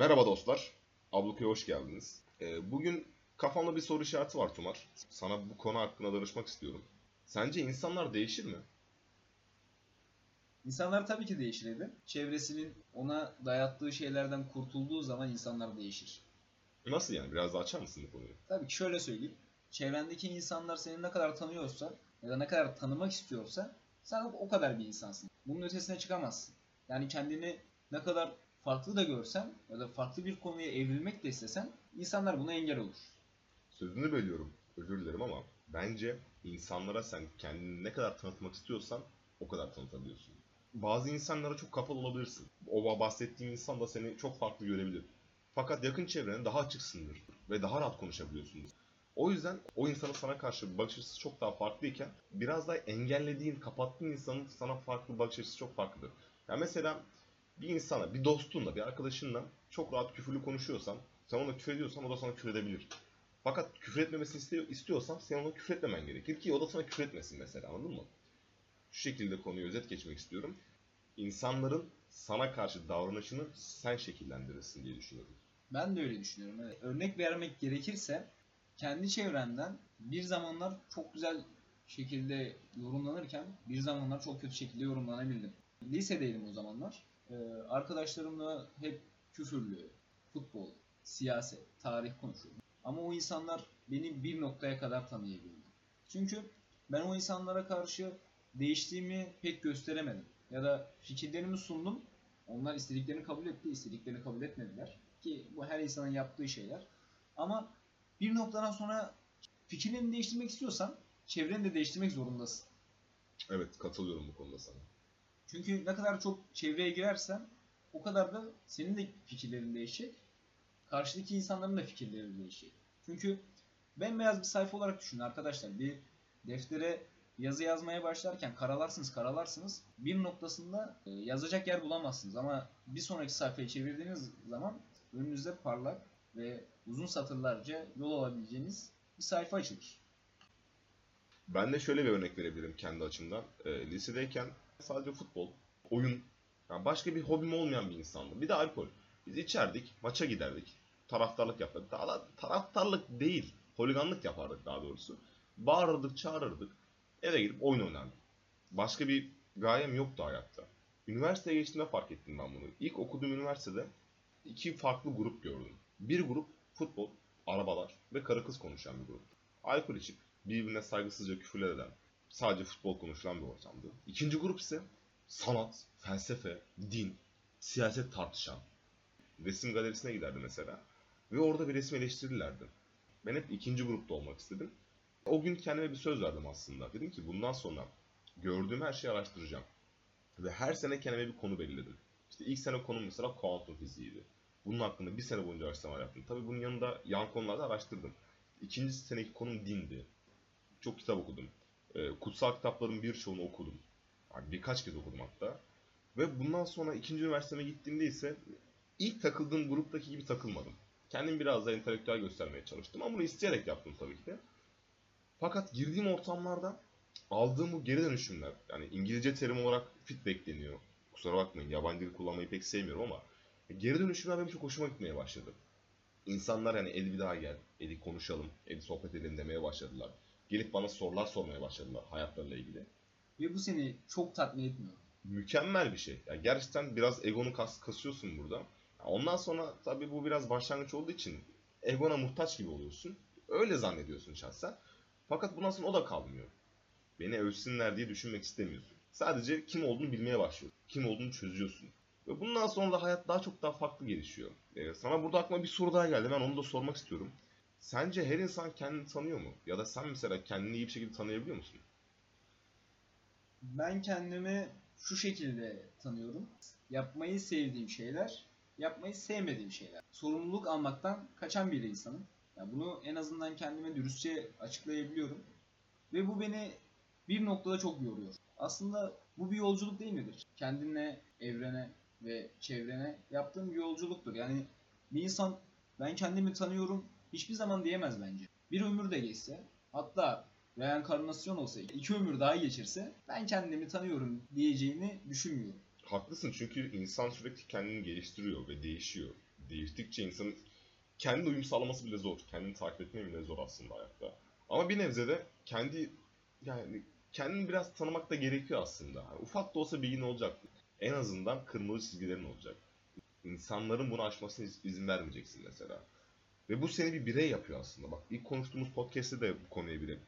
Merhaba dostlar. Abluka'ya hoş geldiniz. Ee, bugün kafamda bir soru işareti var Tumar. Sana bu konu hakkında danışmak istiyorum. Sence insanlar değişir mi? İnsanlar tabii ki değişir Edip. Çevresinin ona dayattığı şeylerden kurtulduğu zaman insanlar değişir. Nasıl yani? Biraz daha açar mısın bu konuyu? Tabii ki şöyle söyleyeyim. Çevrendeki insanlar seni ne kadar tanıyorsa ya da ne kadar tanımak istiyorsa sen o kadar bir insansın. Bunun ötesine çıkamazsın. Yani kendini ne kadar farklı da görsen ya da farklı bir konuya evrilmek de istesen insanlar buna engel olur. Sözünü bölüyorum. Özür dilerim ama bence insanlara sen kendini ne kadar tanıtmak istiyorsan o kadar tanıtabiliyorsun. Bazı insanlara çok kapalı olabilirsin. O bahsettiğim insan da seni çok farklı görebilir. Fakat yakın çevrene daha açıksındır ve daha rahat konuşabiliyorsunuz. O yüzden o insanın sana karşı bakış açısı çok daha farklıyken biraz daha engellediğin, kapattığın insanın sana farklı bakış açısı çok farklıdır. Yani mesela bir insana, bir dostunla, bir arkadaşınla çok rahat küfürlü konuşuyorsan, sen ona küfür ediyorsan o da sana küfür edebilir. Fakat küfür etmemesini istiyor, istiyorsan sen ona küfür etmemen gerekir ki o da sana küfür etmesin mesela anladın mı? Şu şekilde konuyu özet geçmek istiyorum. İnsanların sana karşı davranışını sen şekillendirirsin diye düşünüyorum. Ben de öyle düşünüyorum. Evet. Örnek vermek gerekirse kendi çevremden bir zamanlar çok güzel şekilde yorumlanırken bir zamanlar çok kötü şekilde yorumlanabildim. Lisedeydim o zamanlar. Ee, arkadaşlarımla hep küfürlü, futbol, siyaset, tarih konuşuyordum. Ama o insanlar beni bir noktaya kadar tanıyabildi. Çünkü ben o insanlara karşı değiştiğimi pek gösteremedim. Ya da fikirlerimi sundum. Onlar istediklerini kabul etti, istediklerini kabul etmediler. Ki bu her insanın yaptığı şeyler. Ama bir noktadan sonra fikirlerini değiştirmek istiyorsan çevreni de değiştirmek zorundasın. Evet katılıyorum bu konuda sana. Çünkü ne kadar çok çevreye girersen o kadar da senin de fikirlerin değişecek. Karşıdaki insanların da fikirleri değişecek. Çünkü bembeyaz bir sayfa olarak düşünün arkadaşlar. Bir deftere yazı yazmaya başlarken karalarsınız karalarsınız. Bir noktasında e, yazacak yer bulamazsınız. Ama bir sonraki sayfayı çevirdiğiniz zaman önünüzde parlak ve uzun satırlarca yol alabileceğiniz bir sayfa açılır. Ben de şöyle bir örnek verebilirim kendi açımdan. E, lisedeyken sadece futbol, oyun, yani başka bir hobim olmayan bir insandım. Bir de alkol. Biz içerdik, maça giderdik. Taraftarlık yapardık. Daha da taraftarlık değil, holiganlık yapardık daha doğrusu. Bağırırdık, çağırırdık. Eve gidip oyun oynardık. Başka bir gayem yoktu hayatta. Üniversiteye geçtiğimde fark ettim ben bunu. İlk okuduğum üniversitede iki farklı grup gördüm. Bir grup futbol, arabalar ve karı kız konuşan bir grup. Alkol içip birbirine saygısızca küfürler eden, sadece futbol konuşulan bir ortamdı. İkinci grup ise sanat, felsefe, din, siyaset tartışan. Resim galerisine giderdi mesela. Ve orada bir resim eleştirirlerdi. Ben hep ikinci grupta olmak istedim. O gün kendime bir söz verdim aslında. Dedim ki bundan sonra gördüğüm her şeyi araştıracağım. Ve her sene kendime bir konu belirledim. İşte ilk sene konum mesela kuantum fiziğiydi. Bunun hakkında bir sene boyunca araştırma yaptım. Tabii bunun yanında yan konularda araştırdım. İkinci seneki konum dindi. Çok kitap okudum. E, kutsal kitapların birçoğunu okudum. Yani birkaç kez okudum hatta. Ve bundan sonra ikinci üniversiteme gittiğimde ise ilk takıldığım gruptaki gibi takılmadım. Kendim biraz daha entelektüel göstermeye çalıştım ama bunu isteyerek yaptım tabii ki de. Fakat girdiğim ortamlarda aldığım bu geri dönüşümler, yani İngilizce terim olarak feedback deniyor. Kusura bakmayın yabancı dil kullanmayı pek sevmiyorum ama geri dönüşümler benim çok hoşuma gitmeye başladı. İnsanlar yani Edi bir daha gel, Edi konuşalım, Edi sohbet edelim demeye başladılar. Gelip bana sorular sormaya başladılar hayatlarıyla ilgili. Ve bu seni çok tatmin etmiyor. Mükemmel bir şey. Yani gerçekten biraz egonu kas, kasıyorsun burada. Ondan sonra tabii bu biraz başlangıç olduğu için egona muhtaç gibi oluyorsun. Öyle zannediyorsun şahsen. Fakat bundan sonra o da kalmıyor. Beni övsünler diye düşünmek istemiyorsun. Sadece kim olduğunu bilmeye başlıyorsun. Kim olduğunu çözüyorsun. Ve bundan sonra da hayat daha çok daha farklı gelişiyor. Ee, sana burada aklıma bir soru daha geldi. Ben onu da sormak istiyorum. Sence her insan kendini tanıyor mu? Ya da sen mesela kendini iyi bir şekilde tanıyabiliyor musun? Ben kendimi şu şekilde tanıyorum. Yapmayı sevdiğim şeyler, yapmayı sevmediğim şeyler. Sorumluluk almaktan kaçan bir insanım. Yani bunu en azından kendime dürüstçe açıklayabiliyorum. Ve bu beni bir noktada çok yoruyor. Aslında bu bir yolculuk değil midir? Kendine, evrene ve çevrene yaptığım bir yolculuktur. Yani bir insan ben kendimi tanıyorum hiçbir zaman diyemez bence. Bir ömür de geçse hatta reenkarnasyon olsa iki ömür daha geçirse ben kendimi tanıyorum diyeceğini düşünmüyorum. Haklısın çünkü insan sürekli kendini geliştiriyor ve değişiyor. değiştikçe insanın kendi uyum sağlaması bile zor. Kendini takip etmeye bile zor aslında hayatta. Ama bir nebze de kendi yani kendini biraz tanımak da gerekiyor aslında. Yani ufak da olsa bilgin olacak. En azından kırmızı çizgilerin olacak. İnsanların bunu aşmasına iz- izin vermeyeceksin mesela. Ve bu seni bir birey yapıyor aslında. Bak ilk konuştuğumuz podcast'te de bu konuya bile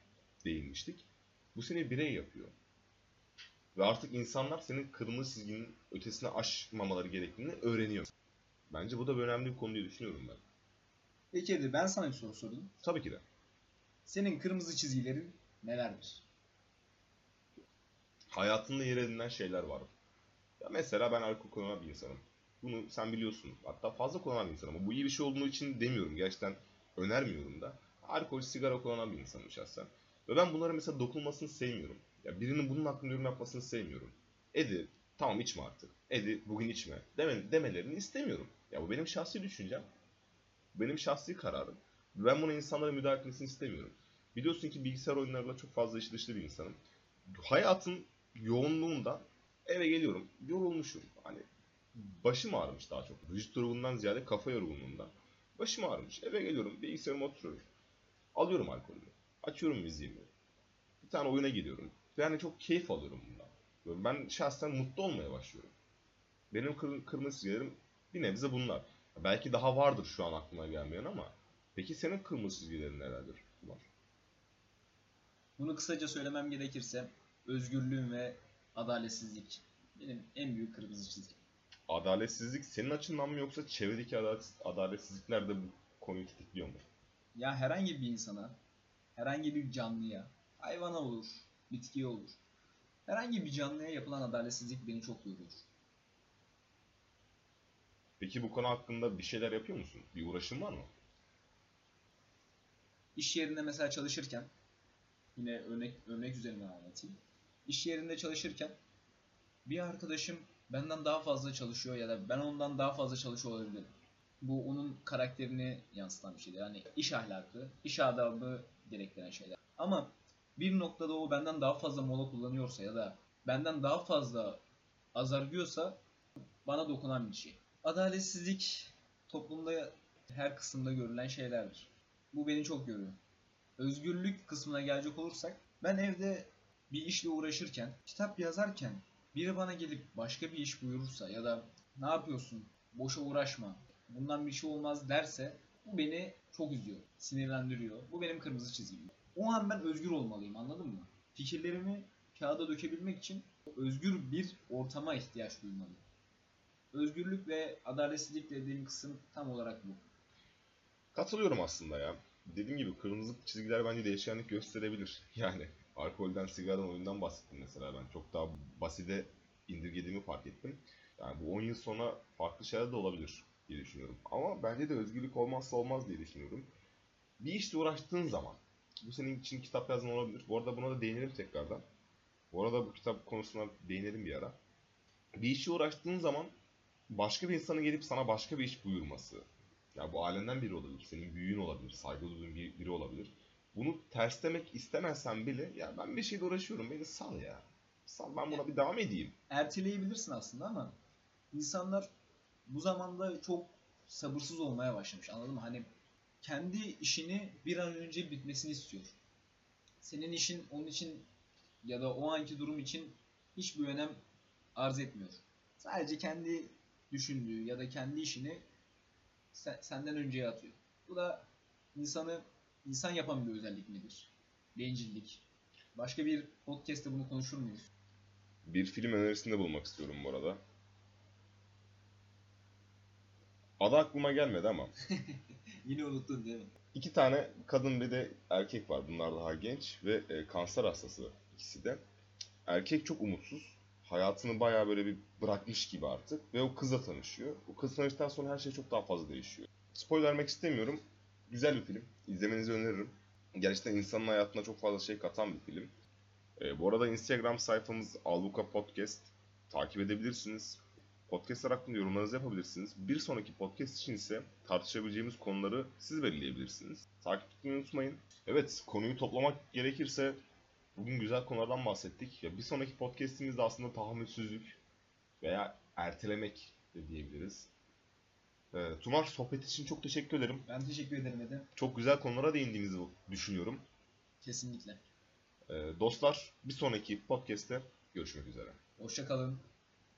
değinmiştik. Bu seni birey yapıyor. Ve artık insanlar senin kırmızı çizginin ötesine aşmamaları gerektiğini öğreniyor. Bence bu da bir önemli bir konu diye düşünüyorum ben. Peki Edir ben sana bir soru sorayım. Tabii ki de. Senin kırmızı çizgilerin nelerdir? hayatında yer edinen şeyler var. Ya mesela ben alkol kullanan bir insanım. Bunu sen biliyorsun. Hatta fazla kullanan bir insanım. Ama bu iyi bir şey olduğu için demiyorum. Gerçekten önermiyorum da. Alkol, sigara kullanan bir insanım şahsen. Ve ben bunlara mesela dokunmasını sevmiyorum. Ya birinin bunun hakkında yorum yapmasını sevmiyorum. Edi tamam içme artık. Edi bugün içme. Deme, demelerini istemiyorum. Ya bu benim şahsi düşüncem. Benim şahsi kararım. Ben buna insanlara müdahale etmesini istemiyorum. Biliyorsun ki bilgisayar oyunlarıyla çok fazla işi dışlı bir insanım. Hayatın yoğunluğundan eve geliyorum. Yorulmuşum. Hani başım ağrımış daha çok. Vücut yorgunluğundan ziyade kafa yorgunluğundan. Başım ağrımış. Eve geliyorum. Bilgisayarıma oturuyorum. Alıyorum alkolümü. Açıyorum müziğimi. Bir tane oyuna giriyorum. Yani çok keyif alıyorum bundan. Ben şahsen mutlu olmaya başlıyorum. Benim kır, kırmızı çizgilerim bir nebze bunlar. Belki daha vardır şu an aklıma gelmeyen ama peki senin kırmızı çizgilerin nelerdir? Var. Bunu kısaca söylemem gerekirse özgürlüğüm ve adaletsizlik benim en büyük kırmızı çizgim. Adaletsizlik senin açından mı yoksa çevredeki adalet, adaletsizlikler de bu konuyu tetikliyor mu? Ya herhangi bir insana, herhangi bir canlıya, hayvana olur, bitkiye olur. Herhangi bir canlıya yapılan adaletsizlik beni çok yoruyor. Peki bu konu hakkında bir şeyler yapıyor musun? Bir uğraşın var mı? İş yerinde mesela çalışırken, yine örnek örnek üzerinden anlatayım. İş yerinde çalışırken bir arkadaşım benden daha fazla çalışıyor ya da ben ondan daha fazla çalışıyor olabilirim. Bu onun karakterini yansıtan bir şeydir. Yani iş ahlakı, iş adabı gerektiren şeyler. Ama bir noktada o benden daha fazla mola kullanıyorsa ya da benden daha fazla azarlıyorsa bana dokunan bir şey. Adaletsizlik toplumda her kısımda görülen şeylerdir. Bu beni çok görüyor. Özgürlük kısmına gelecek olursak ben evde bir işle uğraşırken, kitap yazarken biri bana gelip başka bir iş buyurursa ya da ne yapıyorsun, boşa uğraşma, bundan bir şey olmaz derse bu beni çok üzüyor, sinirlendiriyor. Bu benim kırmızı çizgim. O an ben özgür olmalıyım anladın mı? Fikirlerimi kağıda dökebilmek için özgür bir ortama ihtiyaç duymalıyım. Özgürlük ve adaletsizlik dediğim kısım tam olarak bu. Katılıyorum aslında ya. Dediğim gibi kırmızı çizgiler bence değişkenlik gösterebilir. Yani alkolden, sigaradan, oyundan bahsettim mesela ben. Çok daha basite indirgediğimi fark ettim. Yani bu 10 yıl sonra farklı şeyler de olabilir diye düşünüyorum. Ama bence de özgürlük olmazsa olmaz diye düşünüyorum. Bir işle uğraştığın zaman, bu senin için kitap yazman olabilir. Bu arada buna da değinelim tekrardan. Bu arada bu kitap konusuna değinelim bir ara. Bir işe uğraştığın zaman başka bir insanın gelip sana başka bir iş buyurması, ya bu ailenden biri olabilir, senin büyüğün olabilir, saygı duyduğun bir- biri olabilir. Bunu terslemek istemezsen bile ya ben bir şeyle uğraşıyorum beni sal ya. Sal ben buna bir devam edeyim. erteleyebilirsin aslında ama insanlar bu zamanda çok sabırsız olmaya başlamış anladın mı? Hani kendi işini bir an önce bitmesini istiyor. Senin işin onun için ya da o anki durum için hiçbir önem arz etmiyor. Sadece kendi düşündüğü ya da kendi işini sen- senden önceye atıyor. Bu da insanı insan yapan bir özellik midir? Bencillik. Başka bir podcast'te bunu konuşur muyuz? Bir film önerisinde bulmak istiyorum bu arada. Adı aklıma gelmedi ama. Yine unuttun değil mi? İki tane kadın bir de erkek var. Bunlar daha genç ve e, kanser hastası ikisi de. Erkek çok umutsuz. Hayatını bayağı böyle bir bırakmış gibi artık. Ve o kızla tanışıyor. O kız tanıştıktan sonra her şey çok daha fazla değişiyor. Spoiler vermek istemiyorum. Güzel bir film. İzlemenizi öneririm. Gerçekten insanın hayatına çok fazla şey katan bir film. E, bu arada Instagram sayfamız Albuka Podcast. Takip edebilirsiniz. Podcastlar hakkında yorumlarınızı yapabilirsiniz. Bir sonraki podcast için ise tartışabileceğimiz konuları siz belirleyebilirsiniz. Takip etmeyi unutmayın. Evet, konuyu toplamak gerekirse bugün güzel konulardan bahsettik. Ya bir sonraki podcastimizde aslında tahammülsüzlük veya ertelemek de diyebiliriz. Ee, Tumar sohbet için çok teşekkür ederim. Ben teşekkür ederim Ede. Çok güzel konulara değindiğimizi düşünüyorum. Kesinlikle. Ee, dostlar bir sonraki podcast'te görüşmek üzere. Hoşça kalın.